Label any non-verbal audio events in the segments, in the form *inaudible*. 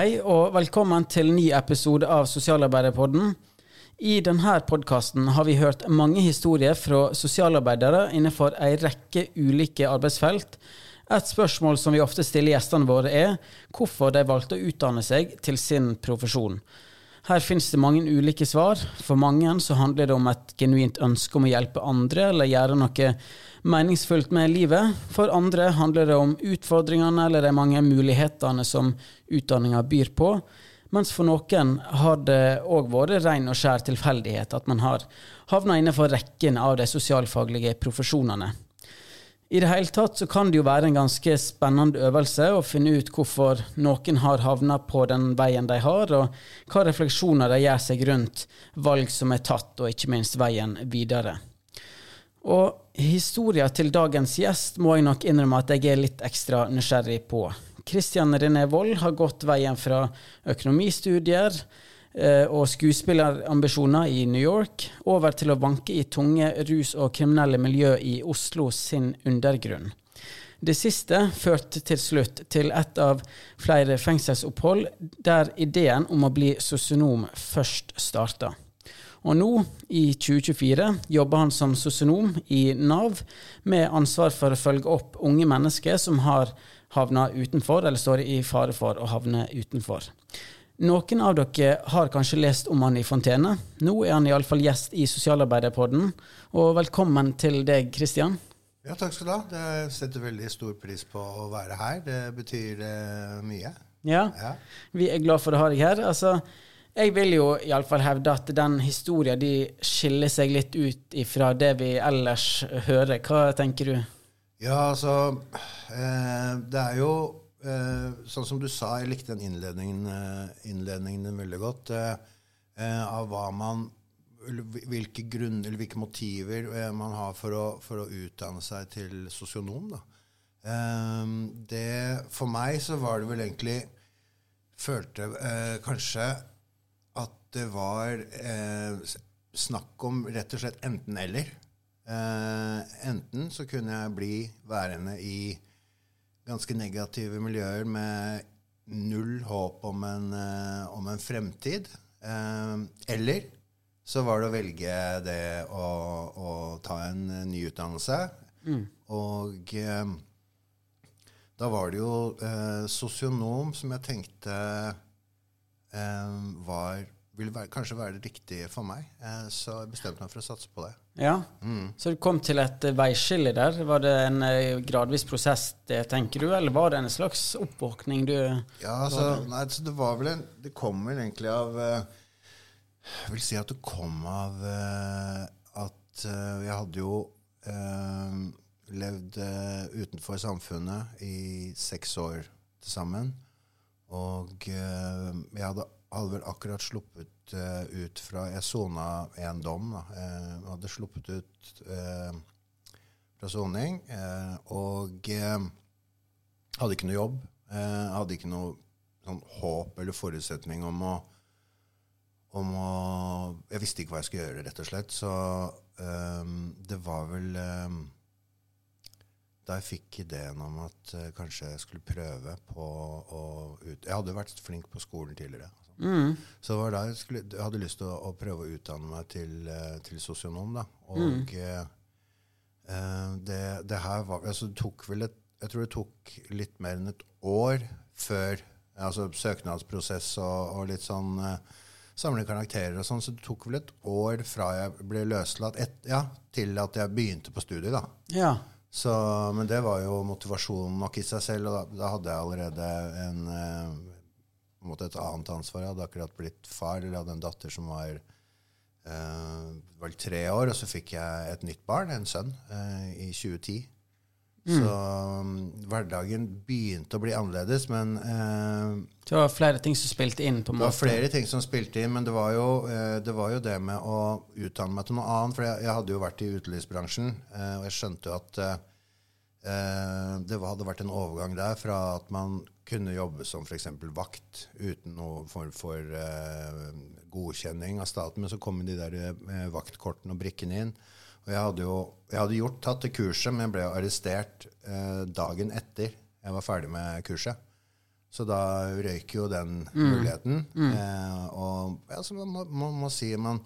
Hei og velkommen til ny episode av Sosialarbeiderpodden. I denne podkasten har vi hørt mange historier fra sosialarbeidere innenfor ei rekke ulike arbeidsfelt. Et spørsmål som vi ofte stiller gjestene våre er hvorfor de valgte å utdanne seg til sin profesjon. Her finnes det mange ulike svar. For mange så handler det om et genuint ønske om å hjelpe andre eller gjøre noe meningsfullt med livet. For andre handler det om utfordringene eller de mange mulighetene som utdanninga byr på. Mens for noen har det òg vært ren og skjær tilfeldighet at man har havna innenfor rekken av de sosialfaglige profesjonene. I det hele tatt så kan det jo være en ganske spennende øvelse å finne ut hvorfor noen har havna på den veien de har, og hva refleksjoner de gjør seg rundt valg som er tatt, og ikke minst veien videre. Og historia til dagens gjest må jeg nok innrømme at jeg er litt ekstra nysgjerrig på. Kristian René Wold har gått veien fra økonomistudier og skuespillerambisjoner i New York over til å vanke i tunge rus- og kriminelle miljø i Oslo sin undergrunn. Det siste førte til slutt til et av flere fengselsopphold der ideen om å bli sosionom først starta. Og nå, i 2024, jobber han som sosionom i Nav, med ansvar for å følge opp unge mennesker som har havna utenfor, eller står i fare for å havne utenfor. Noen av dere har kanskje lest om han i Fontene. Nå er han iallfall gjest i Sosialarbeiderpodden. Og velkommen til deg, Kristian. Ja, takk skal du ha. Det setter veldig stor pris på å være her. Det betyr eh, mye. Ja, ja, vi er glad for å ha deg her. Altså, jeg vil jo iallfall hevde at den historien de skiller seg litt ut ifra det vi ellers hører. Hva tenker du? Ja, altså eh, Det er jo sånn som du sa, jeg likte den innledningen, innledningen innledningen veldig godt, eh, eh, av hva man hvilke grunner, eller hvilke motiver eh, man har for å, for å utdanne seg til sosionom. det, for meg så var det vel egentlig Følte kanskje at det var snakk om rett og slett enten-eller. enten så kunne jeg bli værende i ganske negative miljøer med null håp om en, uh, om en fremtid. Uh, eller så var det å velge det å, å ta en uh, ny utdannelse. Mm. Og da var det jo sosionom som jeg tenkte var ville være, kanskje være det riktige for meg. Eh, så jeg bestemte meg for å satse på det. Ja, mm. Så du kom til et veiskille der. Var det en eh, gradvis prosess, det tenker du, eller var det en slags oppvåkning du Ja, altså, nei, så det var vel en Det kom vel egentlig av eh, Jeg vil si at det kom av at jeg hadde jo eh, levd utenfor samfunnet i seks år til sammen. Og jeg hadde hadde vel akkurat sluppet uh, ut fra Jeg sona en dom. da, uh, Hadde sluppet ut uh, fra soning. og hadde ikke noe jobb. hadde ikke noe sånn håp eller forutsetning om å, om å Jeg visste ikke hva jeg skulle gjøre, rett og slett. Så det var vel da jeg fikk ideen om at uh, kanskje jeg skulle prøve på å ut... Jeg hadde vært flink på skolen tidligere. Mm. Så det var da jeg, skulle, jeg hadde lyst til å, å, prøve å utdanne meg til, uh, til sosionom. da. Og mm. uh, det, det, her var altså, det tok vel et, Jeg tror det tok litt mer enn et år før altså Søknadsprosess og, og litt sånn samle karakterer og sånn, så det tok vel et år fra jeg ble løslatt, et, ja, til at jeg begynte på studiet. da. Ja. Så, men det var jo motivasjonen nok i seg selv. Og da, da hadde jeg allerede en, eh, et annet ansvar. Jeg hadde akkurat blitt far, jeg hadde en datter som var eh, vel tre år. Og så fikk jeg et nytt barn, en sønn, eh, i 2010. Mm. Så um, hverdagen begynte å bli annerledes, men eh, Det var flere ting som spilte inn? på en måte? Det var flere ting som spilte inn, men det var jo, eh, det, var jo det, med å utdanne meg til noe annet. For jeg, jeg hadde jo vært i utelivsbransjen, eh, og jeg skjønte jo at eh, det hadde vært en overgang der fra at man kunne jobbe som f.eks. vakt uten noen form for uh, godkjenning av staten, men så kom de der vaktkortene og brikkene inn. Og jeg hadde jo jeg hadde gjort, tatt det kurset, men jeg ble arrestert uh, dagen etter jeg var ferdig med kurset. Så da røyker jo den muligheten. Eh, og ja, så man må, må si man,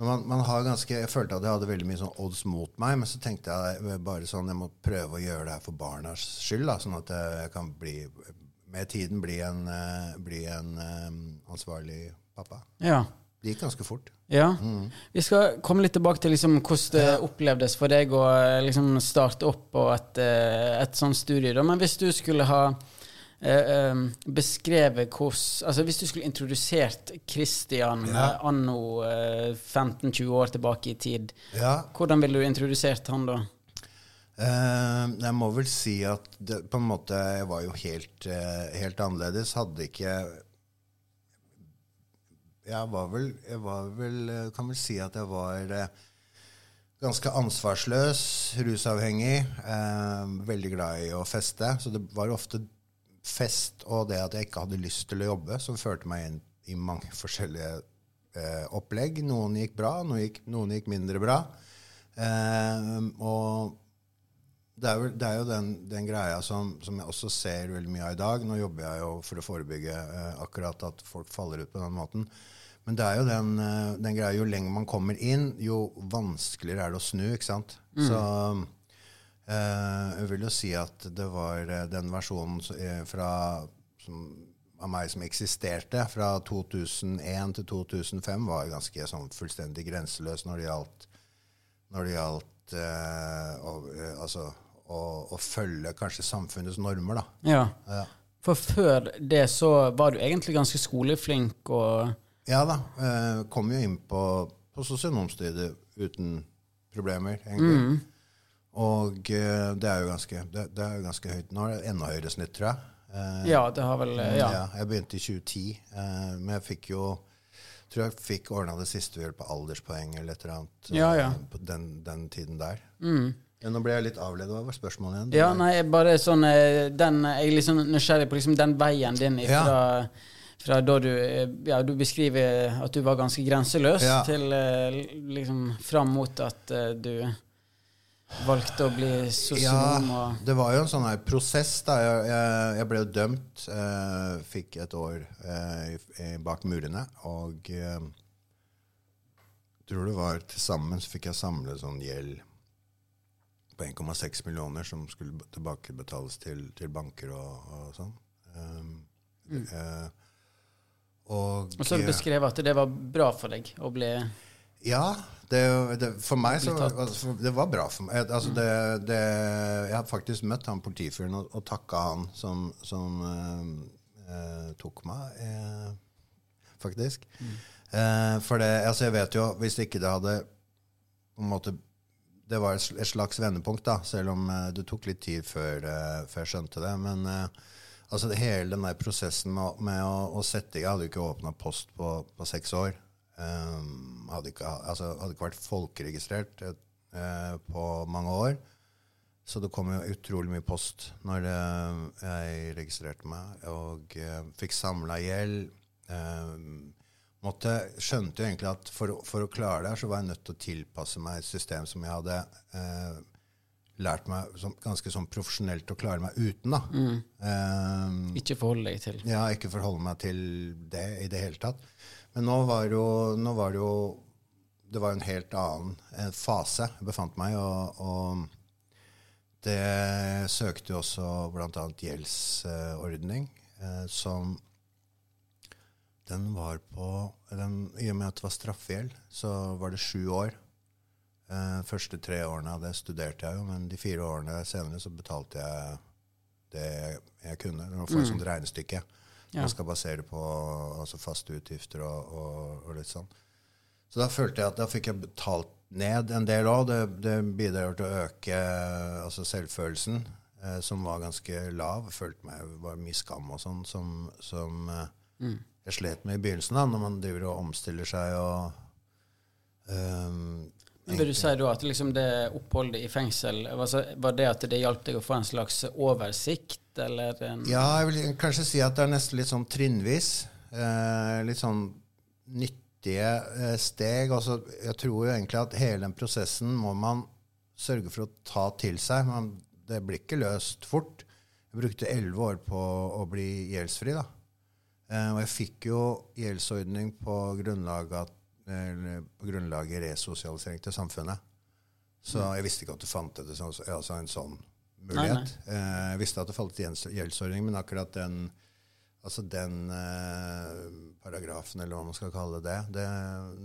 man, man har ganske, Jeg følte at jeg hadde veldig mye sånn odds mot meg, men så tenkte jeg bare sånn Jeg må prøve å gjøre det her for barnas skyld, da, sånn at jeg kan bli med tiden bli en, eh, bli en eh, ansvarlig pappa. Ja. Det gikk ganske fort. Ja. Vi skal komme litt tilbake til liksom hvordan det opplevdes for deg å eh, liksom starte opp på et, eh, et sånt studie. Da. Men hvis du skulle ha eh, eh, beskrevet hvordan Altså hvis du skulle introdusert Christian Ja. eh, anno eh, 15-20 år tilbake i tid, Ja, hvordan ville du introdusert han da? Eh, jeg må vel si at det, på en måte jeg var jo helt, eh, helt annerledes. Hadde ikke Jeg var vel, jeg var vel eh, Kan vel si at jeg var eh, ganske ansvarsløs, rusavhengig, eh, veldig glad i å feste. Så det var ofte fest og det at jeg ikke hadde lyst til å jobbe, som førte meg inn i mange *laughs* forskjellige eh, opplegg. Noen gikk bra, noen gikk, noen gikk mindre bra. Eh, og det er, vel, det er jo den, den greia som, som jeg også ser veldig mye av i dag. Nå jobber jeg jo for å forebygge eh, akkurat at folk faller ut på den måten. Men det er jo den, eh, den greia jo lenger man kommer inn, jo vanskeligere er det å snu. ikke sant? Så eh, jeg vil jo si at det var eh, den versjonen eh, fra, som, av meg som eksisterte fra 2001 til 2005, var ganske sånn fullstendig grenseløs når det gjaldt når det gjaldt eh, å, eh, altså, å, å følge kanskje samfunnets normer, da. Ja. Ja, For før det så var du egentlig ganske skoleflink og ja da. Eh, kom jo inn på, på sosionomstudiet uten problemer, egentlig. Og eh, det er jo ganske, det, det er jo ganske høyt. Nå er det enda høyere snitt, tror jeg. Eh, Ja, det har vel Ja. Ja, jeg begynte i 2010, eh, men jeg fikk jo tror jeg fikk ordna det siste ved hjelp av alderspoeng eller et eller annet. eh, Ja, ja. På den, den tiden der. Mm. Ja, nå ble jeg litt avledet. Hva var spørsmålet igjen? Ja, nei, bare sånn eh, den, Jeg er liksom nysgjerrig på liksom den veien din fra, fra da du eh, Ja, du beskriver at du var ganske grenseløs, Ja. til eh, liksom fram mot at eh, du valgte å bli sosionom og Det var jo en sånn her prosess. da. Jeg, jeg, jeg ble jo dømt. Eh, fikk et år eh, bak murene. Og eh, tror det var til sammen så fikk jeg samle sånn gjeld på 1,6 millioner som skulle tilbakebetales til, til banker og, og sånn. Um, eh, og Og så beskrev at det var bra for deg å bli ja, det, det, for meg så altså, Det var bra for meg. Altså, det, det, jeg har faktisk møtt han politifyren og, og takka han som, som eh, eh, tok meg, eh, faktisk. Eh, for det, altså jeg vet jo, hvis ikke det hadde på en måte Det var et slags vendepunkt, da, selv om eh, det tok litt tid før, eh, før jeg skjønte det. Men altså det, hele den der prosessen med, med å, å sette i Jeg hadde jo ikke åpna post på, på seks år. Um, hadde, ikke, altså, hadde ikke vært folkeregistrert uh, på mange år. Så det kom jo utrolig mye post når eh, jeg registrerte meg, og uh, fikk samla gjeld. Um, måtte, skjønte jo egentlig at for, for å klare det her, så var jeg nødt til å tilpasse meg et system som jeg hadde uh, lært meg som, ganske sånn profesjonelt å klare meg uten. da. Eh, Ikke forholde deg til. ja, ikke forholde meg til det i det hele tatt. Men nå var, jo, nå var det jo Det var jo en helt annen eh, fase jeg befant meg og, og det søkte jo også bl.a. gjeldsordning, eh, som Den var på den, I og med at det var straffegjeld, så var det sju år. Eh, første tre årene av det studerte jeg jo, men de fire årene senere så betalte jeg det jeg kunne. Nå får jeg et sånt regnestykke. Ja. Man skal basere på altså faste utgifter og, og, og litt sånn. Så da følte jeg at da fikk jeg betalt ned en del òg. Det, det bidrar til å øke altså selvfølelsen, eh, som var ganske lav. Følte meg var mye skam og sånn som, som eh, jeg slet med i begynnelsen, da, når man driver og omstiller seg og Men Vil du si da at liksom det oppholdet i fengsel altså, Var det at det hjalp deg å få en slags oversikt, eller en Ja, jeg vil kanskje si at det er nesten litt sånn trinnvis. Eh, litt sånn nyttige eh, steg. Altså, jeg tror jo egentlig at hele den prosessen må man sørge for å ta til seg. Man, det blir ikke løst fort. Jeg brukte elleve år på å bli gjeldsfri. da. Eh, og jeg fikk jo gjeldsordning på grunnlag eller på grunnlaget resosialisering til samfunnet. Så jeg visste ikke at det fantes altså en sånn mulighet. Nei, nei. Eh, jeg visste at det falt i gjeldsordning, men akkurat den Altså den eh, paragrafen, eller hva man skal kalle det, det,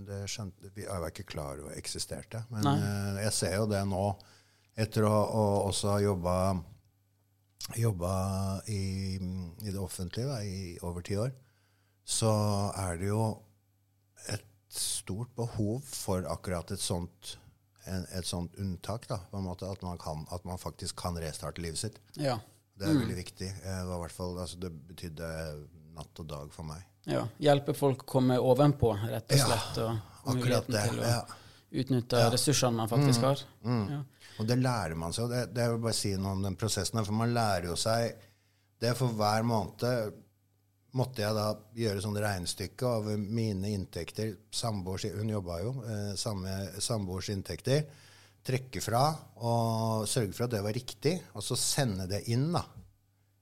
det skjønte, jeg var ikke klar over eksisterte. Men eh, jeg ser jo det nå, etter å, å også ha jobba, jobba i, i, det offentlige da, i over ti år, så er det jo et stort behov for akkurat et sånt, en, et sånt unntak. Da, måte, at man, kan, at man faktisk kan restarte livet sitt. Ja. Det er mm. veldig viktig. Det, var fall, altså, det betydde natt og dag for meg. Ja, Hjelpe folk å komme ovenpå, rett og slett. Ja, og muligheten det. til å ja. utnytte ja. ressursene man faktisk mm. har. Mm. Ja. Og det lærer man seg. Det, det er jo bare å si noe om den prosessen. For man lærer jo seg det for hver måned måtte jeg da gjøre sånne regnestykke av mine inntekter. Samboers, hun jobba jo. Eh, samme samboers inntekter trekke fra og sørge for at det var riktig, og så sende det inn da,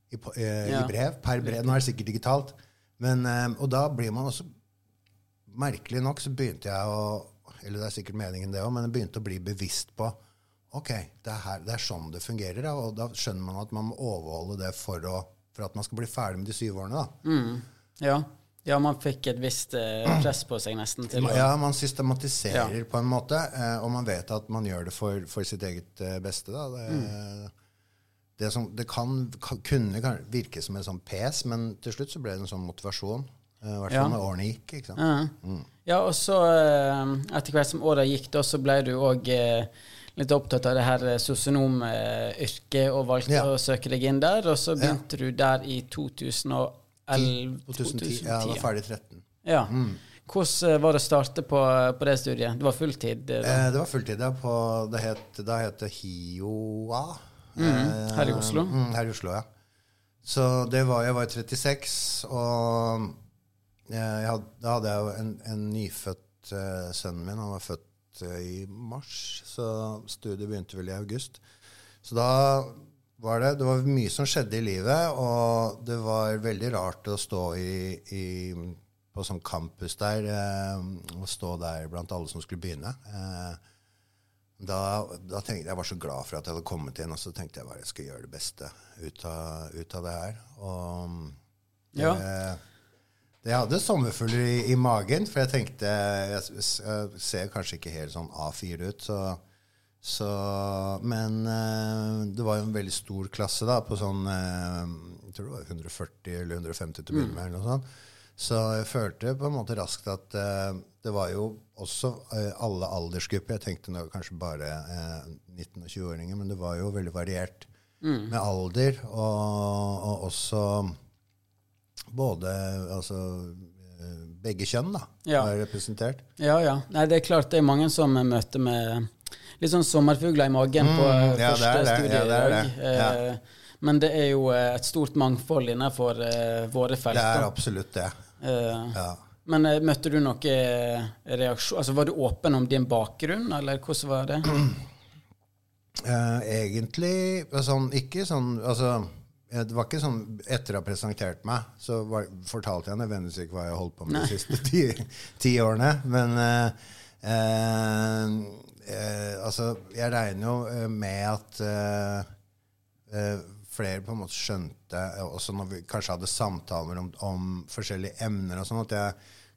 i, eh, i brev. Per brev. Nå er det sikkert digitalt. Men, eh, og da blir man også Merkelig nok så begynte jeg å Eller det er sikkert meningen, det òg, men jeg begynte å bli bevisst på ok, det er, her, det er sånn det fungerer. Og da skjønner man at man må overholde det for, å, for at man skal bli ferdig med de syv årene. da. Mm. Ja. Ja, man fikk et visst eh, press på seg nesten til Ja, man systematiserer ja. på en måte, eh, og man vet at man gjør det for, for sitt eget eh, beste. Da. Det, mm. det, som, det kan, kan, kunne virke som en sånn pes, men til slutt så ble det en sånn motivasjon. I hvert fall når årene gikk. ikke sant? Ja, mm. ja og så etter hvert som åra gikk, da, så ble du òg litt opptatt av det her sosionomyrket og valgte ja. å søke deg inn der. Og så begynte du der i 2011. 2010. Ja, jeg var ferdig 13. Ja. Mm. Hvordan eh, var det å starte på, på, det studiet? Det var fulltid? Eh, det var fulltid, ja. På, det het, da het det HiOA. Mm, eh, her i Oslo? Mm, her i Oslo, ja. Så det var, jeg var 36, og jeg da hadde jeg jo en, en nyfødt uh, sønnen min. Han var født uh, i mars, så studiet begynte vel i august. Så da var det. Det var mye som skjedde i livet, og det var veldig rart å stå i, i, på sånn campus der eh, og stå der blant alle som skulle begynne. Eh, da, da, tenkte jeg, var så glad for at jeg hadde kommet inn, og så tenkte jeg bare jeg skulle gjøre det beste ut av, ut av det her. Og ja. Det hadde sommerfugler i, i, magen, for jeg tenkte jeg, jeg ser kanskje ikke helt sånn A4 ut. så så, men uh, det var jo en veldig stor klasse da, på sånn uh, jeg tror det var 140 eller 150 til å begynne mm. med. eller noe sånt. Så jeg følte på en måte raskt at uh, det var jo også alle aldersgrupper. Jeg tenkte nå kanskje bare 19- og 20-åringer, men det var jo veldig variert mm. med alder. Og, og, også både altså, begge kjønn da, ja. er representert. Ja, ja. Nei, det er klart det er mange som møter med litt sånn sommerfugler i magen på mm, ja, første studiedag. Ja, eh, men det er jo eh, et stort mangfold innenfor uh, våre felt. Det er absolutt det. Uh, ja. Men uh, møtte du noen reaksjon Altså Var du åpen om din bakgrunn, eller hvordan var det? egentlig sånn Ikke sånn Altså det var ikke sånn Etter å ha presentert meg, så var, fortalte jeg nødvendigvis ikke hva jeg holdt på med Nei. de siste ti, ti årene. Men eh, eh, altså, jeg regner jo eh, med at eh, eh, flere på en måte skjønte, også når vi kanskje hadde samtaler om, om forskjellige emner, og sånn, at jeg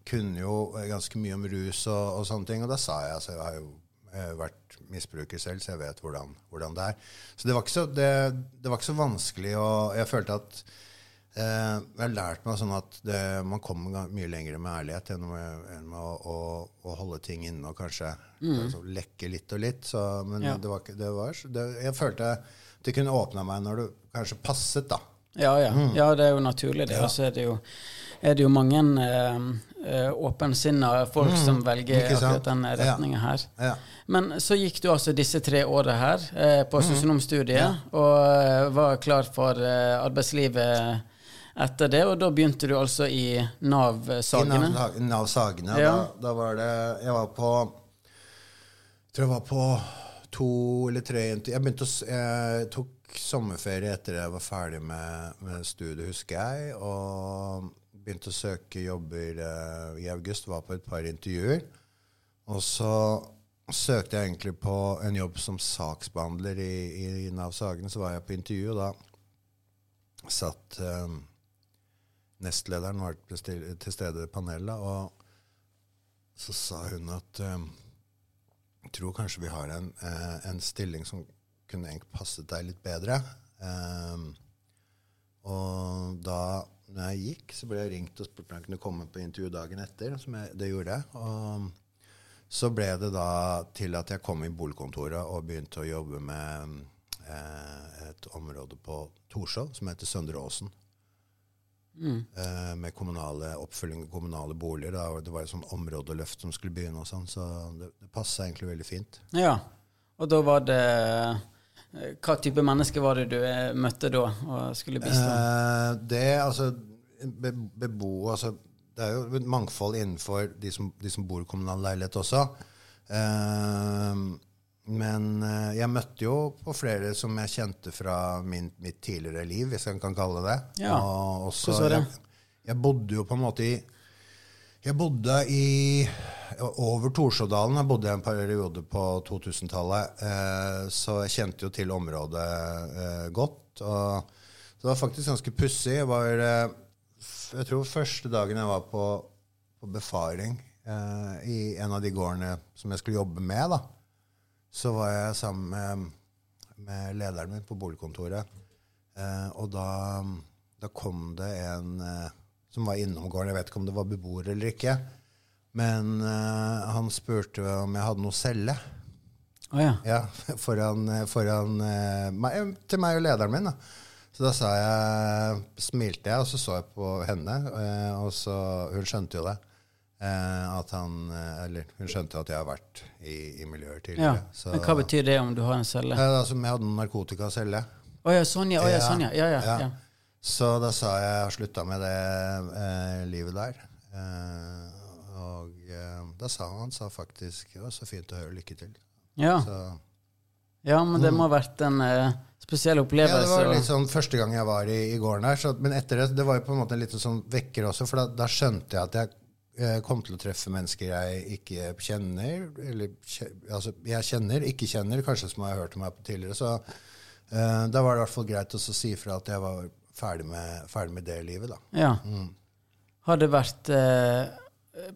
kunne jo ganske mye om rus og, og sånne ting. Og da sa jeg altså, jeg har jo eh, vært misbruker selv, så jeg vet hvordan, hvordan det er. Så det var, så, det, det var ikke så, vanskelig, og jeg følte at Eh, jeg har lært meg sånn at det, man kommer mye lenger med ærlighet enn med, enn med å, å, å, holde ting inne og kanskje mm. altså, lekke litt og litt. Så, men ja. det var, det var, jeg følte det kunne åpna meg når det kanskje passet, da. Ja, ja. Mm. ja det er jo naturlig, det. Og så er det jo, er det jo mange eh åpensinna folk mm. som velger akkurat den retninga her. Ja. Men så gikk du altså disse tre åra her eh, på mm. sosionomstudiet og eh, var klar for eh, arbeidslivet etter det, og da begynte du altså i Nav-sagene? I Nav-sagene. Ja. da, da, var det Jeg var på Jeg tror jeg var på to eller tre Jeg begynte å Jeg tok sommerferie etter jeg var ferdig med, med studiet, husker jeg, og begynte å søke jobber eh, i august. Var på et par intervjuer. Og så søkte jeg egentlig på en jobb som saksbehandler i, i, i Nav Sagene. Så var jeg på intervju, og da satt eh, nestlederen var til, stede i panelet, og så sa hun at eh, jeg tror kanskje vi har en, eh, en stilling som kunne egentlig passet deg litt bedre. Eh, og da når jeg gikk, så ble jeg ringt og spurt om jeg kunne komme på intervju dagen etter. som jeg, Det gjorde jeg. Og så ble det da til at jeg kom i boligkontoret og begynte å jobbe med eh, et område på Torshov som heter Søndre Åsen. Mm. Eh, med kommunale oppfølging av kommunale boliger. Da. Det var et sånt områdeløft som skulle begynne, og sånn, så det, det passa egentlig veldig fint. Ja. Og da var det Hva type menneske var det du eh, møtte da og skulle bistå? Eh, det, altså, be, bebo, altså Det er jo et mangfold innenfor de som, de som bor i kommunal leilighet også. Eh, men eh, jeg møtte jo på flere som jeg kjente fra min, mitt tidligere liv, hvis jeg kan kalle det det. Ja. Og også, Hvordan var det? Jeg, jeg bodde jo på en måte i Jeg bodde i over Torsådalen. Jeg bodde en periode på 2000-tallet, eh, så jeg kjente jo til området eh, godt. Så det var faktisk ganske pussig. Jeg eh, Jeg tror første dagen jeg var på, på befaring i en av de gårdene som jeg skulle jobbe med, da, så var jeg sammen med, med lederen min på boligkontoret. Og da, da kom det en som var innom gården. Jeg vet ikke om det var beboer eller ikke. Men uh, han spurte om jeg hadde noe celle. Oh, ja. Ja, *laughs* foran, foran uh, meg, til meg og lederen min. Da. Så da sa jeg, smilte jeg, og så så jeg på henne. Uh, og så, Hun skjønte jo det. eh, at han, eh, eller hun skjønte at jeg har vært i, i miljøet ja. tidligere. Så, Men hva betyr det om du har en celle? Uh, altså, om jeg hadde noe narkotikacelle. Å ja, sånn ja. oh, ja, Ja, sånn ja. Ja, ja. ja. Så da sa jeg jeg har slutta med det eh, livet der. Eh, og eh, da sa han, han sa faktisk det var så fint å høre lykke til. ja. Så, Ja, men det må ha vært en eh, spesiell ja, det var litt sånn første gang jeg var i, i gården her. Så, men etter det det var jo på en måte en liten sånn vekker også, for da, da skjønte jeg at jeg eh, kom til å treffe mennesker jeg ikke kjenner. Eller altså, jeg kjenner, ikke kjenner, kanskje som jeg har hørt om her på tidligere. Så uh, da var det i hvert fall greit å si fra at jeg var ferdig med, ferdig med det livet, da. Ja. Mm. Har det vært eh,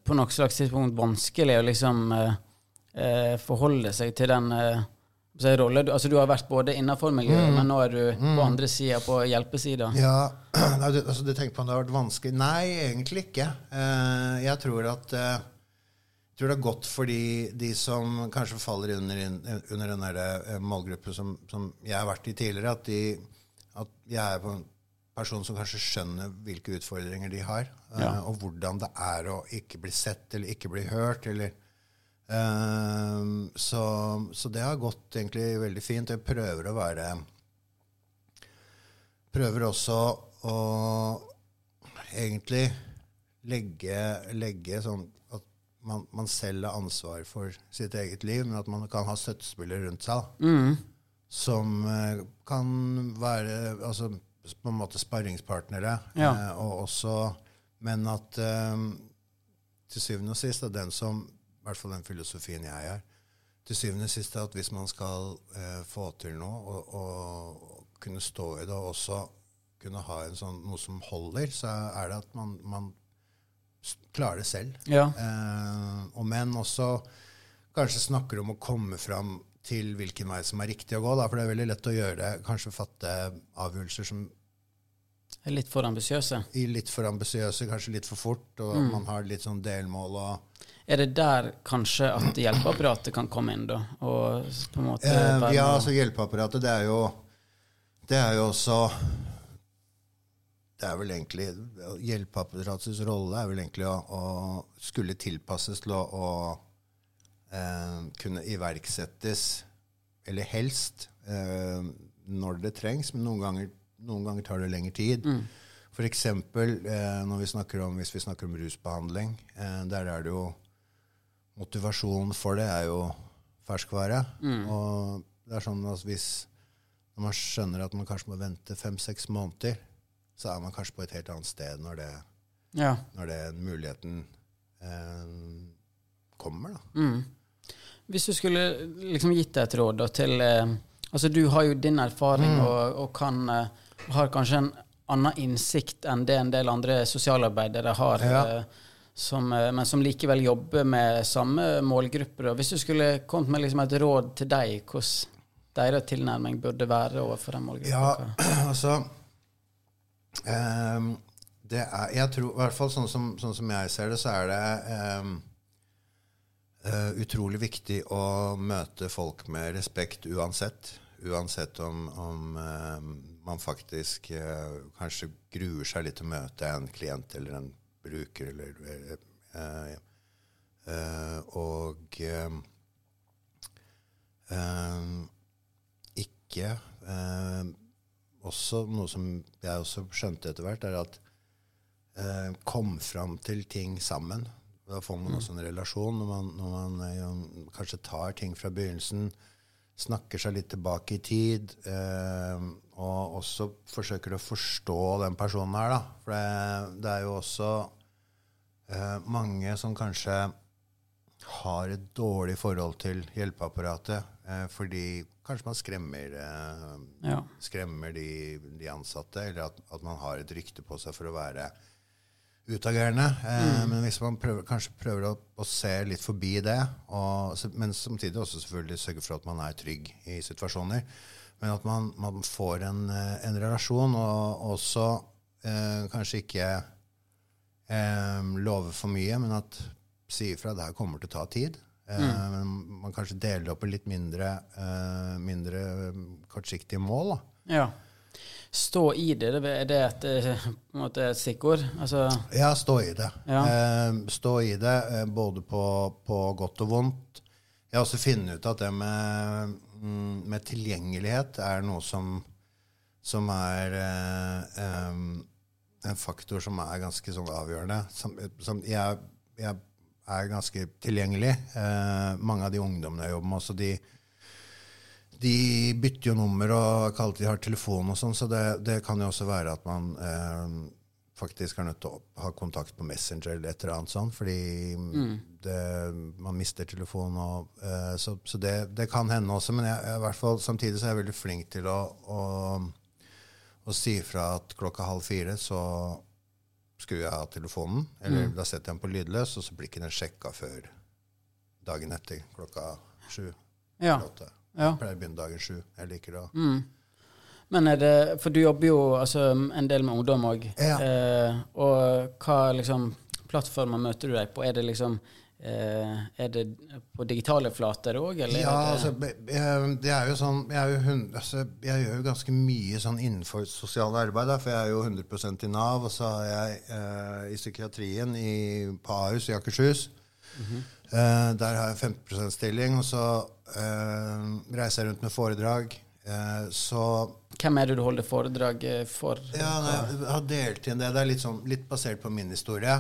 på noe slags tidspunkt vanskelig å liksom eh, eh, forholde seg til den eh, rolle? Du, altså, du har vært både innenfor miljøet, men nå er du på andre sida, på hjelpesida. Ja, *clears throat* nei, du, altså, du tenker på om det har vært vanskelig? Nei, egentlig ikke. Eh, jeg tror at eh, jeg tror det er godt for de, de som kanskje faller under, under den målgruppen som, som jeg har vært i tidligere, at, de, at jeg er på en person som kanskje skjønner hvilke utfordringer de har, eh, Ja. og hvordan det er å ikke bli sett eller ikke bli hørt. eller eh, så, så det har gått egentlig veldig fint. Jeg prøver å være prøver også å egentlig legge, legge sånn at man, man selv har ansvar for sitt eget liv, men at man kan ha støttespillere rundt seg. Mm. Som eh, kan være altså, på en måte sparringspartnere. Ja. eh, og også, men at eh, til syvende og sist er den som I hvert fall den filosofien jeg er. Til syvende og sist er at hvis man skal eh, få til noe og, og kunne stå i det, og også kunne ha en sånn, noe som holder, så er det at man, man klarer det selv. Ja. Eh, og men også kanskje snakker om å komme fram til hvilken vei som er riktig å gå. Da, for det er veldig lett å gjøre, kanskje fatte avgjørelser som Er litt for ambisiøse. litt for ambisiøse, kanskje litt for fort, og Mm. man har litt sånn delmål. og Er det der kanskje at hjelpeapparatet kan komme inn, da? Og på en måte eh, Ja, altså hjelpeapparatet, det er jo Det er jo også Det er vel egentlig Hjelpeapparatets rolle er vel egentlig å, å skulle tilpasses til å, å eh, kunne iverksettes, eller helst, eh, når det trengs, men noen ganger, noen ganger tar det lengre tid. For eksempel eh, når vi snakker om, hvis vi snakker om rusbehandling, eh, der er det jo Motivasjonen for det er jo ferskvare. Og det er sånn at hvis når man skjønner at man kanskje må vente fem-seks måneder, så er man kanskje på et helt annet sted når, det, Ja. når det muligheten eh, kommer. da. Mm. Hvis du skulle liksom gitt et råd da, til eh, Altså, du har jo din erfaring Mm. og, og kan eh, har kanskje en annen innsikt enn det en del andre sosialarbeidere har, Ja. eh, som, eh, men som likevel jobber med samme målgrupper. Hvis du skulle kommet med liksom et råd til deg, hvordan deres tilnærming burde være overfor den målgruppa? Ja, *clears throat* altså ehm, det er, Jeg tror, i hvert fall sånn som, sånn som jeg ser det, så er det ehm, eh, utrolig viktig å møte folk med respekt uansett. Uansett om, om uh, man faktisk uh, kanskje gruer seg litt til å møte en klient eller en bruker eller Og ikke også Noe som jeg også skjønte etter hvert, er at kom fram til ting sammen. Da får man også en relasjon når man, når man eh, kanskje tar ting fra begynnelsen, snakker seg litt tilbake i tid, eh, og også forsøker å forstå den personen her, da. For det, det er jo også eh, mange som kanskje har et dårlig forhold til hjelpeapparatet eh, fordi kanskje man skremmer, eh, Ja. skremmer de, de ansatte, eller at, at man har et rykte på seg for å være utagerende. Mm. Men hvis man prøver, kanskje prøver å, å se litt forbi det, og, men samtidig også selvfølgelig sørge for at man er trygg i situasjoner, men at man, man får en, eh, en relasjon, og også eh, kanskje ikke eh, love for mye, men at si ifra det her kommer til å ta tid. Eh, men man kanskje deler opp i litt mindre, eh, mindre eh, kortsiktige mål. Da. ja. Stå i det, det er det et, eh, måte et stikkord? Altså, Ja, stå i det. Ja. Eh, stå i det eh, både på, på godt og vondt. Jeg har også funnet ut at det med, mm, med tilgjengelighet er noe som, som er em, en faktor som er ganske sånn avgjørende. Som, som jeg, jeg er ganske tilgjengelig. Eh, mange av de ungdommene jeg jobber med, også de, de bytter jo nummer og kaller alltid har telefon og sånn, så det, det kan jo også være at man eh, faktisk er nødt til å ha kontakt på Messenger eller et eller annet sånn, fordi det, man mister telefonen og eh, Så, så det, det kan hende også, men jeg, jeg, hvert fall, samtidig så er jeg veldig flink til å, å, å si fra at klokka halv fire så skrur jeg av telefonen, eller da setter jeg den på lydløs, og så blir ikke den sjekka før dagen etter klokka sju. ja. eller åtte. Ja. Jeg pleier å begynne dagen sju. Jeg liker det. Mm. Men er det For du jobber jo altså, en del med ungdom òg. Ja. Eh, og hva liksom plattformer møter du deg på? Er det liksom eh, Er det på digitale flater òg, eller? Ja, det, altså, be- be- det er jo sånn Jeg, jo, altså, jeg gjør jo ganske mye sånn innenfor sosialt arbeid, for jeg er jo 100 i Nav, og så er jeg eh, i psykiatrien i, på Ahus i Akershus. Eh, der har jeg 15 stilling, og så uh, reiser jeg rundt med foredrag. Uh, så Hvem er det du holder foredrag for? ja, jeg har delt inn det. Det er litt, sånn, litt basert på min historie.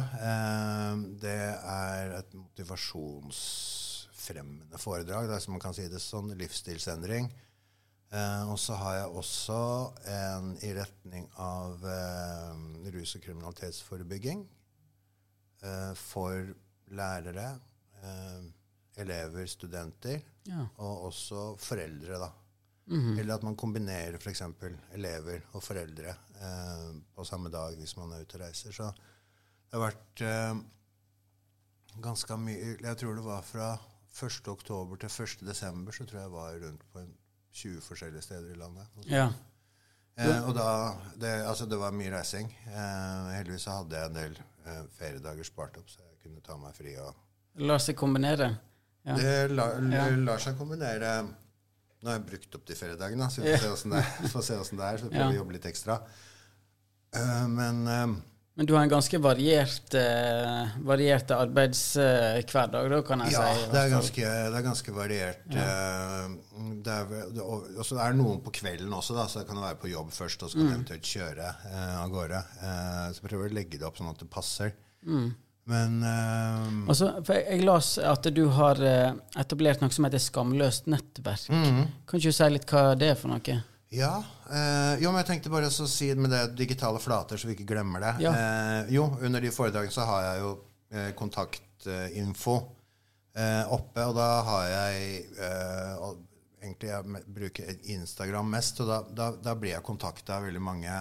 Det er et motivasjonsfremmende foredrag, det er som man kan si det sånn, livsstilsendring. Uh, og så har jeg også en i retning av uh, rus- og kriminalitetsforebygging Uh, for lærere, eh, elever, studenter, Ja. og også foreldre, da. Mhm. Eller at man kombinerer f.eks. elever og foreldre eh, på samme dag hvis man er ute og reiser. Så det har vært eh, ganske mye Jeg tror det var fra 1. oktober til 1. desember, så tror jeg jeg var rundt på 20 forskjellige steder i landet. Ja. Eh, og da det, Altså, det var mye reising. Eh, heldigvis så hadde jeg en del eh, feriedager spart opp, så jeg kunne ta meg fri. og Lar seg kombinere? Ja. Det la, Ja. lar seg kombinere Nå har jeg brukt opp de feriedagene, så vi får se åssen det, det er. Så vi prøver Ja. å jobbe litt ekstra. Uh, men uh, Men du har en ganske variert, uh, variert arbeidshverdag, da, kan jeg ja, si. Ja, det ganske, det er ganske variert. Eh, det er, det, og og så er det noen på kvelden også, da, så jeg kan være på jobb først, og så kan mm. eventuelt kjøre av gårde. Så jeg prøver å legge det opp sånn at det passer. Men uh, altså, jeg, jeg las at du har eh, etablert noe som heter Skamløst nettverk. Mhm. Kan ikke du si litt hva det er for noe? Ja. eh, jo, men jeg tenkte bare å si med det digitale flater, så vi ikke glemmer det. Ja. Eh, jo, under de foredragene så har jeg jo eh, kontaktinfo eh, oppe, og da har jeg eh, og Egentlig jeg bruker Instagram mest, og da, da, da blir jeg kontakta av veldig mange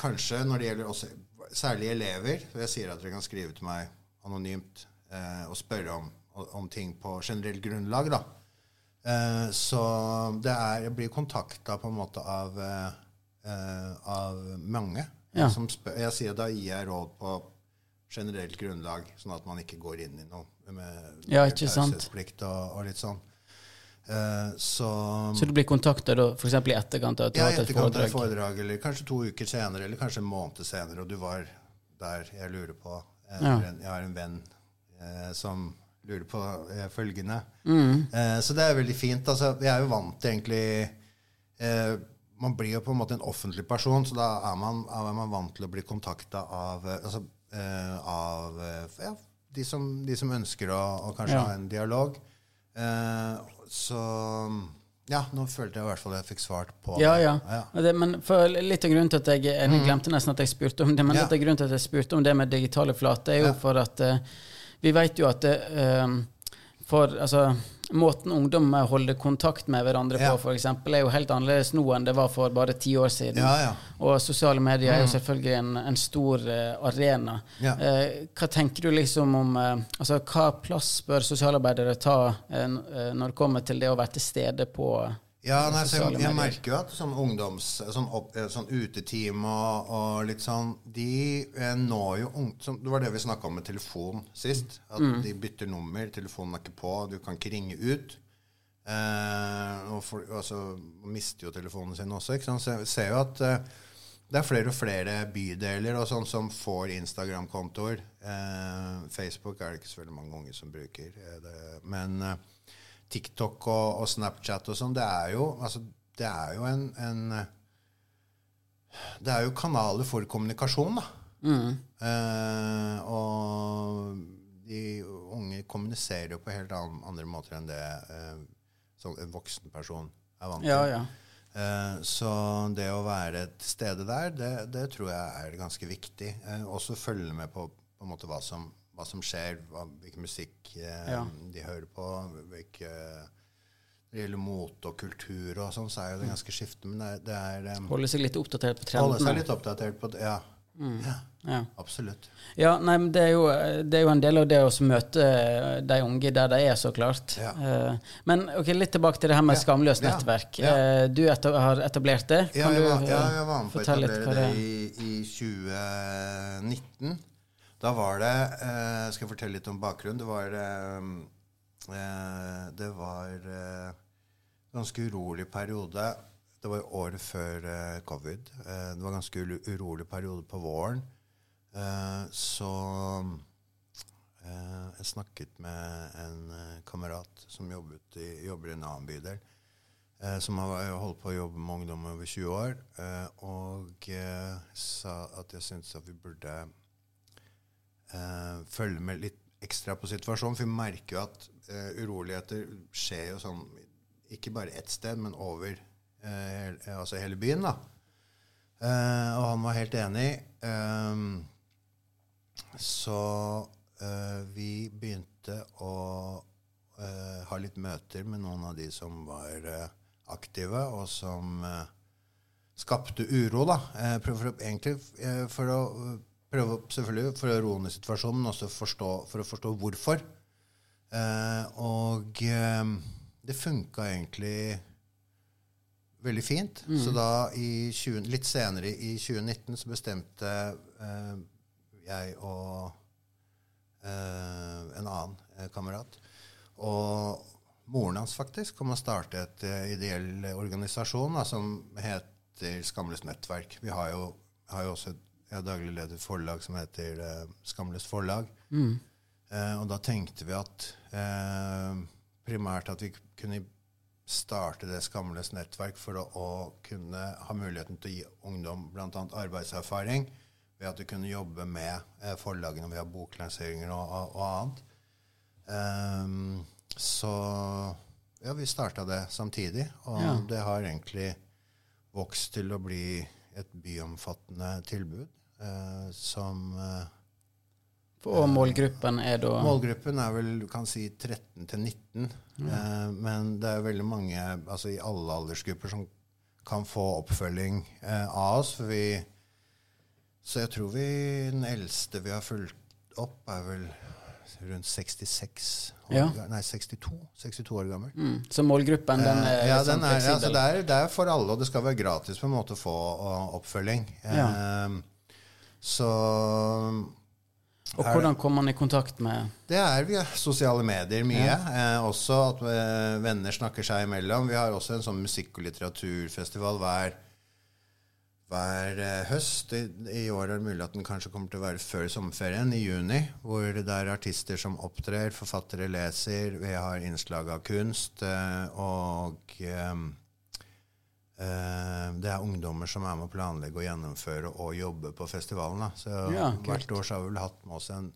Kanskje når det gjelder også særlig elever. For jeg sier at dere kan skrive til meg anonymt eh, og spørre om, om ting på generelt grunnlag. da. Eh, så det er, jeg blir kontakta på en måte av, eh, eh, av mange. Ja. Som spør, jeg sier Da gir jeg råd på generelt grunnlag, sånn at man ikke går inn i noe med Ja, ikke sant. og, og litt sånn. Eh, så Så du blir kontakta f.eks. i etterkant av du ja, et etterkant et foredrag? foredrag, eller kanskje to uker senere, eller kanskje en måned senere, og du var der jeg lurer på. Ja. jeg har en venn eh, som lurer på eh, følgende. Mm. Eh, så det er veldig fint. Altså, jeg er jo vant til egentlig eh, Man blir jo på en måte en offentlig person, så da er man, er man vant til å bli kontakta av, eh, altså, eh, av ja, de, som, de som ønsker å, å kanskje Ja. ha en dialog. Eh, så ja, nå følte jeg i hvert fall at jeg fikk svart på Ja, det. ja. Det, men for litt av grunnen til at jeg Jeg glemte nesten at jeg spurte om det, men. Ja. litt av grunnen til at jeg spurte om det med digitale flater, er jo Ja. for at uh, vi vet jo at eh, for altså Måten ungdom holder kontakt med hverandre Ja. på, eksempel, er jo helt annerledes nå enn det var for bare ti år siden. Ja, ja. Og sosiale medier er jo selvfølgelig en, en stor uh, arena. Eh, hva tenker du liksom om uh, Altså, hva plass bør sosialarbeidere ta når det kommer til det å være til stede på Ja, nei, så jeg, jeg merker jo at sånn ungdoms... Sånn, opp, eh, sånn uteteam og, og litt sånn De eh, når jo ung, som, Det var det vi snakka om med telefon sist. At Mm. de bytter nummer, telefonen er ikke på, du kan ikke ringe ut. Eh, og for, altså, man mister jo telefonen sin også. Ikke sant? Så jeg ser jo at eh, det er flere og flere bydeler og sånn som får Instagram-kontoer. Eh, Facebook er det ikke så veldig mange unge som bruker. eh, det, men eh, TikTok og, og Snapchat og sånn, det er jo altså, det er jo en, en Det er jo kanaler for kommunikasjon, da. Mm. Eh, og de unge kommuniserer jo på helt andre måter enn det eh, en voksen person er vant til. Ja, ja. Eh, så det å være til stede der, det, det tror jeg er ganske viktig. Eh, også følge med på, på måte hva som, hva som skjer, hva, hvilken musikk eh, Ja. de hører på. hvilke Når det gjelder mote og kultur og sånn, så er jo det ganske skiftende. Men det, det er um, Holde seg litt oppdatert på Holde trendene. seg litt oppdatert på det. Ja, Ja. absolutt. Ja, nei, men det er, jo, det er jo en del av det å møte de unge der de er, så klart. Ja. Eh, Men ok, litt tilbake til det her med Ja. skamløst nettverk. Ja. Eh, Du etab har etablert det. Ja, jeg var, ja, eh, jeg var med på å etablere det i, i 2019. Da var det eh, Skal jeg fortelle litt om bakgrunnen? Det var eh, eh, Det var eh, ganske urolig periode. Det var året før eh, covid. Eh, det var ganske urolig periode på våren. Så jeg snakket med en kamerat som i, jobber i en annen bydel eh, som har holdt på å jobbe med ungdom over 20 år, eh, og eh, sa at jeg syntes at vi burde eh, følge med litt ekstra på situasjonen. For vi merker jo at eh, uroligheter skjer jo sånn ikke bare ett sted, men over eh, altså hele byen. da. Eh, og han var helt enig. Ehm, så eh, vi begynte å eh, ha litt møter med noen av de som var aktive, og som skapte uro. da. Eh, for egentlig for å prøve selvfølgelig for å roe ned situasjonen, men også forstå, for å forstå hvorfor. Eh, og eh, det funka egentlig veldig fint. Så da, i 20, litt senere i 2019, så bestemte eh, jeg og eh, en annen eh, kamerat og moren hans faktisk om å starte et eh, ideell organisasjon da, som heter Skamløst nettverk. Vi har jo, har jo også et jeg er daglig leder et forlag som heter eh, Skamløst forlag. Eh, og da tenkte vi at eh, primært at vi kunne starte det Skamløst nettverk for å, å kunne ha muligheten til å gi ungdom bl.a. arbeidserfaring ved at du kunne jobbe med eh, forlagene via boklanseringer og, og, og annet. Um, så ja, vi starta det samtidig, og Ja. det har egentlig vokst til å bli et byomfattende tilbud eh, som eh, Og målgruppen er da Målgruppen er vel du kan si 13 til 19. Eh, men det er veldig mange altså i alle aldersgrupper som kan få oppfølging eh, av oss. Vi, så jeg tror vi den eldste vi har fulgt opp, er vel rundt 66 år, Ja. Nei, 62, 62 år gammel. mm. Så målgruppen, den er Eh, ja, sånn den er, altså, fleksibel? det, er, det er for alle, og det skal være gratis på en måte å få uh, oppfølging. Ja. Så Og hvordan kommer man i kontakt med det er via sosiale medier mye. Eh, også at eh, venner snakker seg imellom. Vi har også en sånn musikk- og litteraturfestival hver, hver eh, høst. I, I år er det mulig at den kanskje kommer til å være før sommerferien, i juni. Hvor det er artister som opptrer, forfattere leser, vi har innslag av kunst. Eh, og eh, det er ungdommer som er med å planlegge og gjennomføre og jobbe på festivalen. Da. Så Ja, hvert år så har vi vel hatt med oss en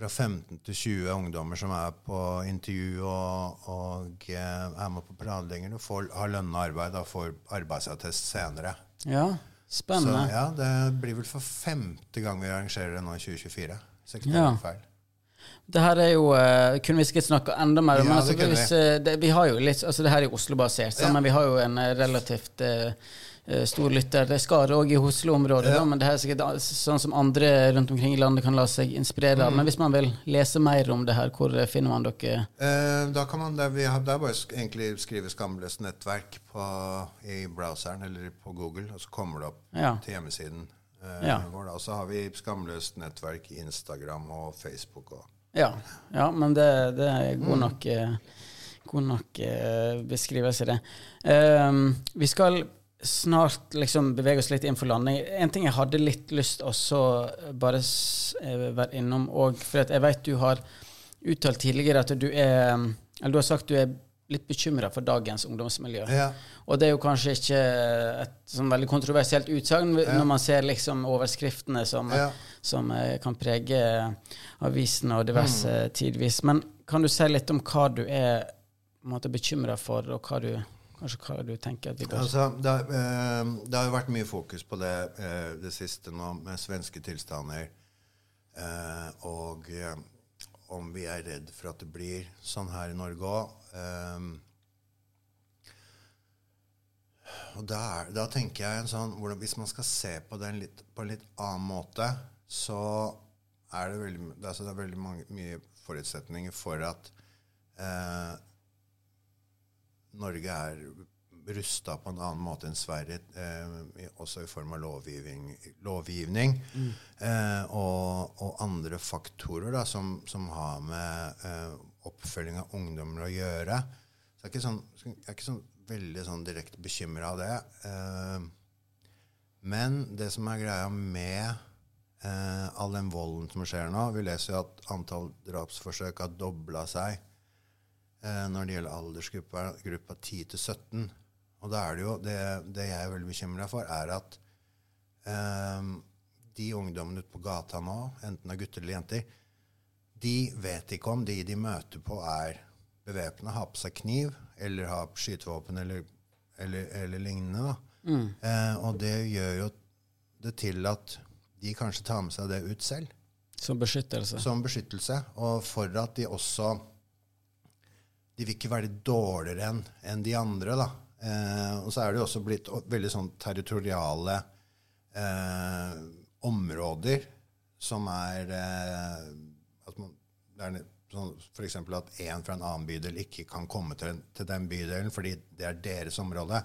fra 15 til 20 ungdommer som er på intervju og, og eh, er med på planleggingen og får, har lønna arbeid og får arbeidsattest senere. Ja, Så spennende. ja, det blir vel for femte gang vi arrangerer det nå i 2024. 60 Ja. feil. Det her er jo uh, Kunne vi sikkert snakka enda mer om Ja, altså, hvis, eh, det, Vi har jo litt Altså, det her er jo Oslo-basert, Ja. men vi har jo en eh, relativt eh, stor lytter. Det skal òg i Oslo-området, Ja. men det her er sikkert sånn som andre rundt omkring i landet kan la seg inspirere Mm. av. Men hvis man vil lese mer om det her, hvor finner man dere? Eh, da kan man, det, vi har, det er bare egentlig skrive 'Skamløst nettverk' på, i browseren eller på Google, og så kommer det opp Ja. til hjemmesiden Ja. Og så har vi 'Skamløst nettverk' i Instagram og Facebook. Og. Ja, ja men det, det er god Mm. nok, eh, god nok eh, beskrivelse, det. Um, vi skal snart liksom bevege oss litt inn for landing. En ting jeg hadde litt lyst også bare eh, være innom òg, for jeg vet du har uttalt tidligere at du er Eller du har sagt du er litt bekymra for dagens ungdomsmiljø. Ja. Og det er jo kanskje ikke et sånn veldig kontroversielt utsagn når man ser liksom overskriftene som, Ja. som eh, kan prege avisene og diverse Mm. tidvis. Men kan du si litt om hva du er bekymra for, og hva du, hva du tenker at vi bør Altså, det, eh, det har jo vært mye fokus på det eh, det siste nå, med svenske tilstander. Eh, og om vi er redd for at det blir sånn her i Norge òg. Og da, er, da tenker jeg en sånn hvordan, Hvis man skal se på det litt, på en litt annen måte, så er det veldig, det altså, det er veldig mange, mye forutsetninger for at eh, Norge er rusta på en annen måte enn Sverige, eh, også i form av lovgivning, lovgivning eh, og, og andre faktorer da, som, som har med eh, oppfølging av ungdommer å gjøre. Så jeg er ikke sånn, er ikke sånn veldig sånn direkte bekymra av det. Eh, men det som er greia med eh, all den volden som skjer nå Vi leser jo at antall drapsforsøk har dobla seg eh, når det gjelder aldersgruppa gruppa 10 til 17. Og da er det jo det, det jeg er veldig bekymra for, er at eh, de ungdommene ute på gata nå, enten det er gutter eller jenter, de vet ikke om de de møter på, er bevæpna, har på seg kniv eller har skytevåpen eller, eller, eller lignende. Da. Eh, og det gjør jo det til at de kanskje tar med seg det ut selv Som beskyttelse. som beskyttelse, og for at de også De vil ikke være dårligere enn en de andre, da. Eh, og så er det jo også blitt veldig sånn territoriale eh, områder som er eh, det sånn, eksempel at en fra en annen bydel ikke kan komme til, til den bydelen fordi det er deres område.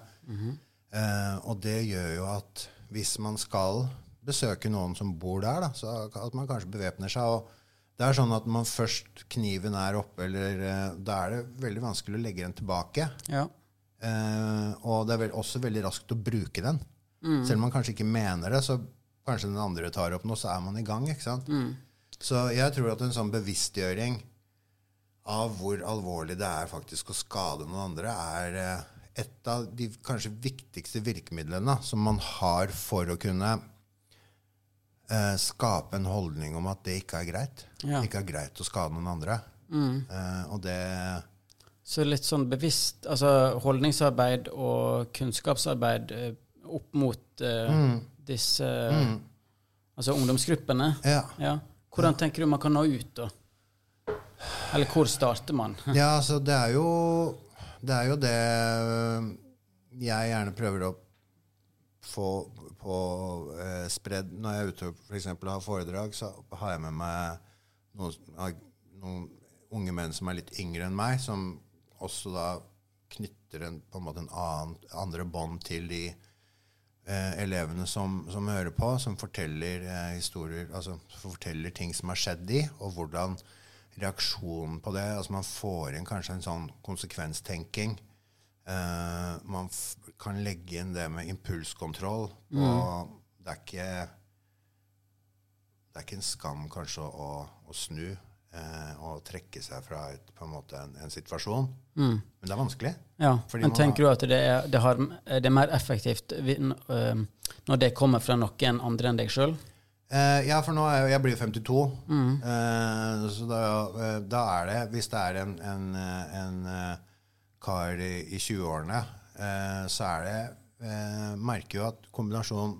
eh, og det gjør jo at hvis man skal besøke noen som bor der, da, så at man kanskje bevæpner seg. og det er sånn at man først kniven er oppe, eller, eh, da er det veldig vanskelig å legge den tilbake. Ja. Eh, og det er vel også veldig raskt å bruke den. Selv om man kanskje ikke mener det, så kanskje den andre tar opp noe, så er man i gang. ikke sant? Så jeg tror at en sånn bevisstgjøring av hvor alvorlig det er faktisk å skade noen andre, er eh, et av de kanskje viktigste virkemidlene som man har for å kunne eh, skape en holdning om at det ikke er greit. Ja. Ikke er greit å skade noen andre. Eh, og det Så litt sånn bevisst altså holdningsarbeid og kunnskapsarbeid opp mot eh, Mm. disse Altså ungdomsgruppene. Ja. Ja. Hvordan tenker du man kan nå ut, da? Eller hvor starter man? Ja, altså det er jo Det er jo det øh, jeg gjerne prøver å få på eh, spredd Når jeg er ute og for eksempel har foredrag, så har jeg med meg noen, noen unge menn som er litt yngre enn meg, som også da knytter en, på en måte en annen, andre bånd til de eh, elevene som, som hører på, som forteller eh, historier, altså forteller ting som har skjedd de, og hvordan reaksjonen på det altså Man får inn kanskje en sånn konsekvenstenking. Eh, man kan legge inn det med impulskontroll. Og det er ikke Det er ikke en skam kanskje å, å snu eh, og trekke seg fra et, på en, en, en situasjon. Men det er vanskelig. Ja, Men tenker tenker du at det er, det, har, det er mer effektivt når det kommer fra noen andre enn deg sjøl? Eh, ja, for nå er jeg, jeg blir jo 52. Eh, så da, eh, da er det Hvis det er en, en, eh, en eh, kar i, i 20-årene, eh, så er det Merker jo at kombinasjonen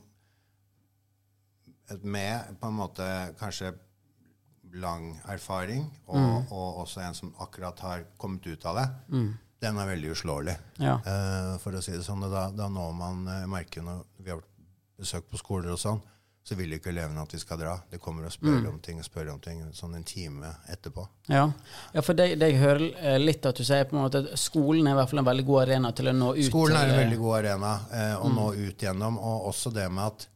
med på en måte kanskje lang erfaring, og, og også en som akkurat har kommet ut av det, den er veldig uslåelig. Ja. Uh, for å si det sånn. Da, da når man uh, merker når vi har besøkt på skoler og sånn, så vil ikke elevene at vi skal dra. De kommer og spør om ting og spør om ting sånn en time etterpå. Ja, ja for det, det jeg hører litt at du sier på en måte at skolen er i hvert fall en veldig god arena til å nå ut Skolen er en veldig god arena eh, å nå ut gjennom, og også det med at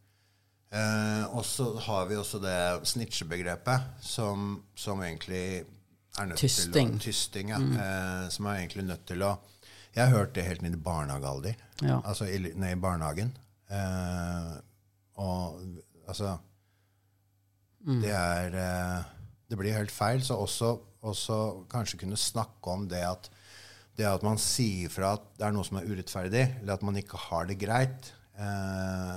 eh, også har vi også det snitchebegrepet som, som egentlig er nødt Tysting. til å Tysting, ja. Eh, som er egentlig nødt til å Jeg har hørt det helt ned i barnehagealder. Ja. Altså i, ned i barnehagen. Eh, og altså Det er eh, Det blir helt feil. Så også, også kanskje kunne snakke om det at det at man sier fra at det er noe som er urettferdig, eller at man ikke har det greit, eh,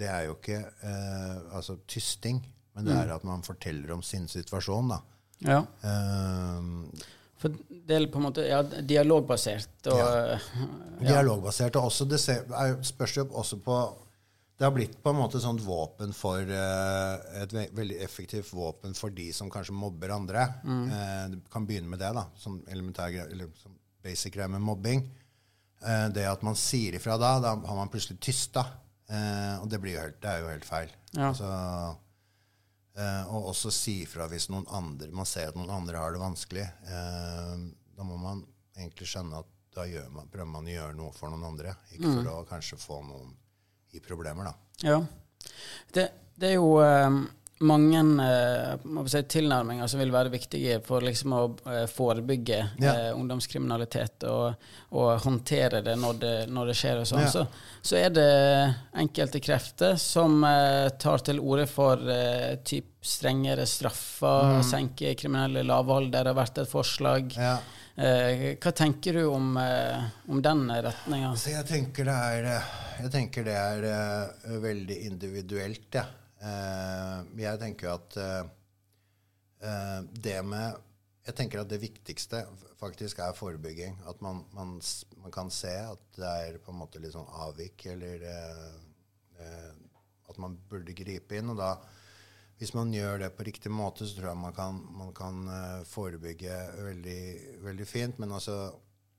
det er jo ikke eh, altså tysting, men det er at man forteller om sin situasjon. da. Ja, Eh, for det er på en måte ja, dialogbasert og *laughs* Dialogbasert. Og også, det ser, er, spørs jo også på Det har blitt på en måte sånt våpen for eh, Et ve veldig effektivt våpen for de som kanskje mobber andre. Mm. det kan begynne med det, da. Som elementær eller som basic greie med mobbing. Eh, det at man sier ifra da, da har man plutselig tysta. Eh, og det, blir jo helt, det er jo helt feil. Ja. Altså, eh, og også si ifra hvis noen andre, man ser at noen andre har det vanskelig. Eh, da må man egentlig skjønne at da man, prøver man å gjøre noe for noen andre. Ikke for å kanskje få noen i problemer, da. Ja. Det, det er jo eh, mange uh, si, tilnærminger som vil være viktige for liksom å uh, forebygge Ja. uh, ungdomskriminalitet og, og håndtere det når det, når det skjer. og sånn. Ja. Så, så er det enkelte krefter som tar til orde for typ strengere straffer, Mm. senke kriminelle lavalder, det har vært et forslag. Ja. Hva tenker du om, om den retninga? Jeg tenker det er, tenker det er veldig individuelt, jeg. Eh, jeg tenker at eh, eh, det med Jeg tenker at det viktigste faktisk er forebygging. At man, man, man kan se at det er på en måte litt sånn avvik, eller eh, eh, at man burde gripe inn. Og da, hvis man gjør det på riktig måte, så tror jeg man kan, man kan eh, forebygge veldig, veldig fint. Men altså,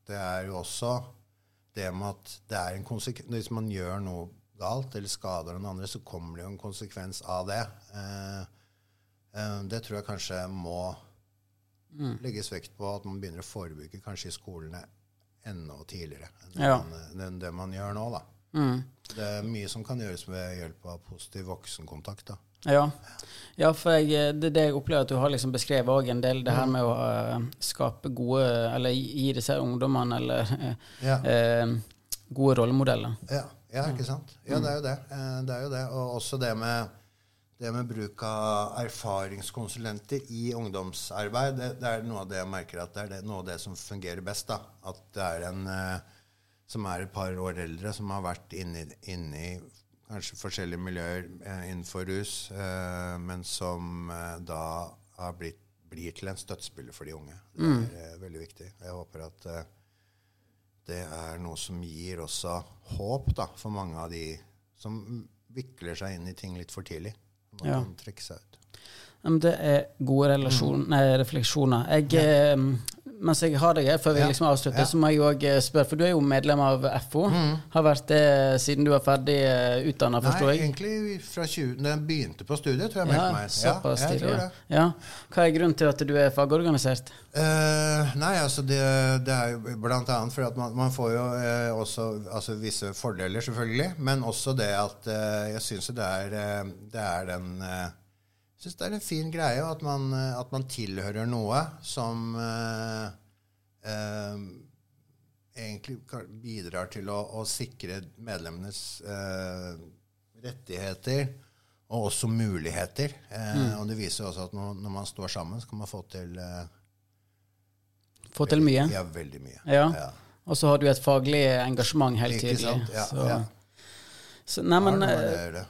det er jo også det med at det er en konsekvens Hvis man gjør noe galt eller skader noen andre, så kommer det jo en konsekvens av det. Eh, eh, det tror jeg kanskje må legges vekt på at man begynner å forebygge kanskje i skolene enda tidligere enn det, Ja. man, det man gjør nå. da. Mm. Det er mye som kan gjøres ved hjelp av positiv voksenkontakt. da. Ja, ja for jeg, det er det jeg opplever at du har liksom beskrevet òg en del, det her med å uh, skape gode Eller gi disse ungdommene eller uh, Ja. uh, gode rollemodeller. Ja, ja ikke sant? Ja, det er jo det. Eh, det er jo det. Og også det med, det med bruk av erfaringskonsulenter i ungdomsarbeid. Det, det er noe av det jeg merker at det er det, noe av det som fungerer best. da. At det er en eh, som er et par år eldre, som har vært inne, i- kanskje forskjellige miljøer eh, innenfor rus, men som da har blitt, blir til en støttespiller for de unge. Det er mm. veldig viktig. Jeg håper at det er noe som gir også håp da, for mange av de som vikler seg inn i ting litt for tidlig. Man Ja. kan trekke seg ut. Det er gode relasjon, nei, refleksjoner. Jeg, eh, mens jeg har deg her, før vi liksom avslutter, så må jeg òg spørre, for du er jo medlem av FO. Har vært det siden du var ferdig utdanna, forstår jeg? Nei, egentlig fra 20, da jeg begynte på studiet, tror jeg jeg meldte meg. såpass ja, jeg tidlig. Ja. Hva er grunnen til at du er fagorganisert? Uh, nei, altså det, det er jo blant annet for at man, man får jo uh, også altså visse fordeler, selvfølgelig. Men også det at uh, jeg syns det er eh, Det er den eh, syns det er en fin greie at man, eh, at man tilhører noe som eh, eh, egentlig bidrar til å, å sikre medlemmenes eh, rettigheter. Og også muligheter. Eh, Og det viser også at når, når man står sammen, så kan man få til eh, Få til mye? ja, veldig mye. Ja. Ja. Og så har du et faglig engasjement, helt Ikke tydelig. sant? Ja, så, ja. så, nei, men Ja, det det.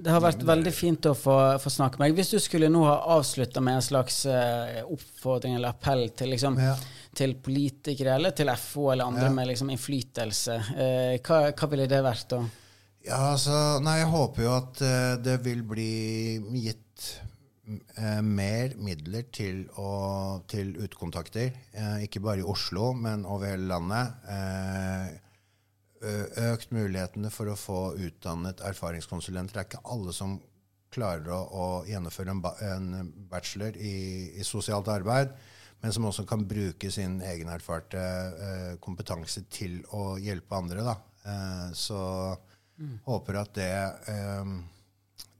Det har vært veldig fint å få, få snakke med deg. Hvis du skulle nå ha avslutta med en slags uh, oppfordring eller appell til, liksom, Ja. til politikere eller til FO eller andre Ja. med liksom, innflytelse, uh, hva, hva ville det vært da? Ja, altså Nei, jeg håper jo at uh, det vil bli gitt mer midler til, å, til utekontakter. Ikke bare i Oslo, men over hele landet. Eh, økt mulighetene for å få utdannet erfaringskonsulenter. Det er ikke alle som klarer å, å gjennomføre en, ba en bachelor i, i sosialt arbeid, men som også kan bruke sin egenerfarte eh, kompetanse til å hjelpe andre. Da. Eh, så håper at det eh,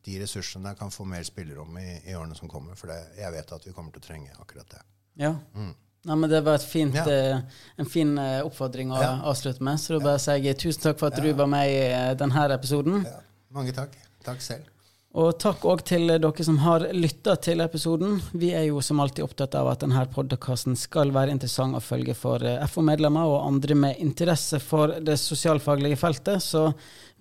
de ressursene kan få mer spillerom i, i årene som kommer. For det, jeg vet at vi kommer til å trenge akkurat det. Ja. Nei, men Det var et fint, Ja. eh, en fin eh, oppfordring å Ja. avslutte med. Så da bare sier jeg tusen takk for at du var med i eh, denne episoden. Mange takk. Takk selv. Og takk òg til dere som har lytta til episoden. Vi er jo som alltid opptatt av at denne podkasten skal være interessant å følge for eh, FO-medlemmer og andre med interesse for det sosialfaglige feltet. Så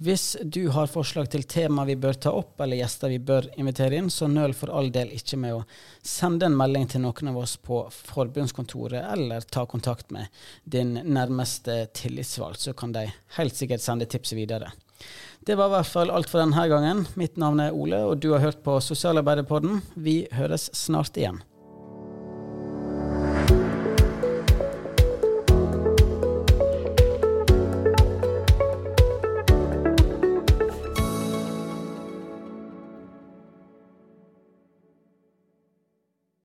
hvis du har forslag til tema vi bør ta opp, eller gjester vi bør invitere inn, så nøl for all del ikke med å sende en melding til noen av oss på forbundskontoret, eller ta kontakt med din nærmeste tillitsvalgt, så kan de helt sikkert sende tipset videre. Det var i hvert fall alt for denne gangen. Mitt navn er Ole, og du har hørt på Sosialarbeiderpodden. Vi høres snart igjen.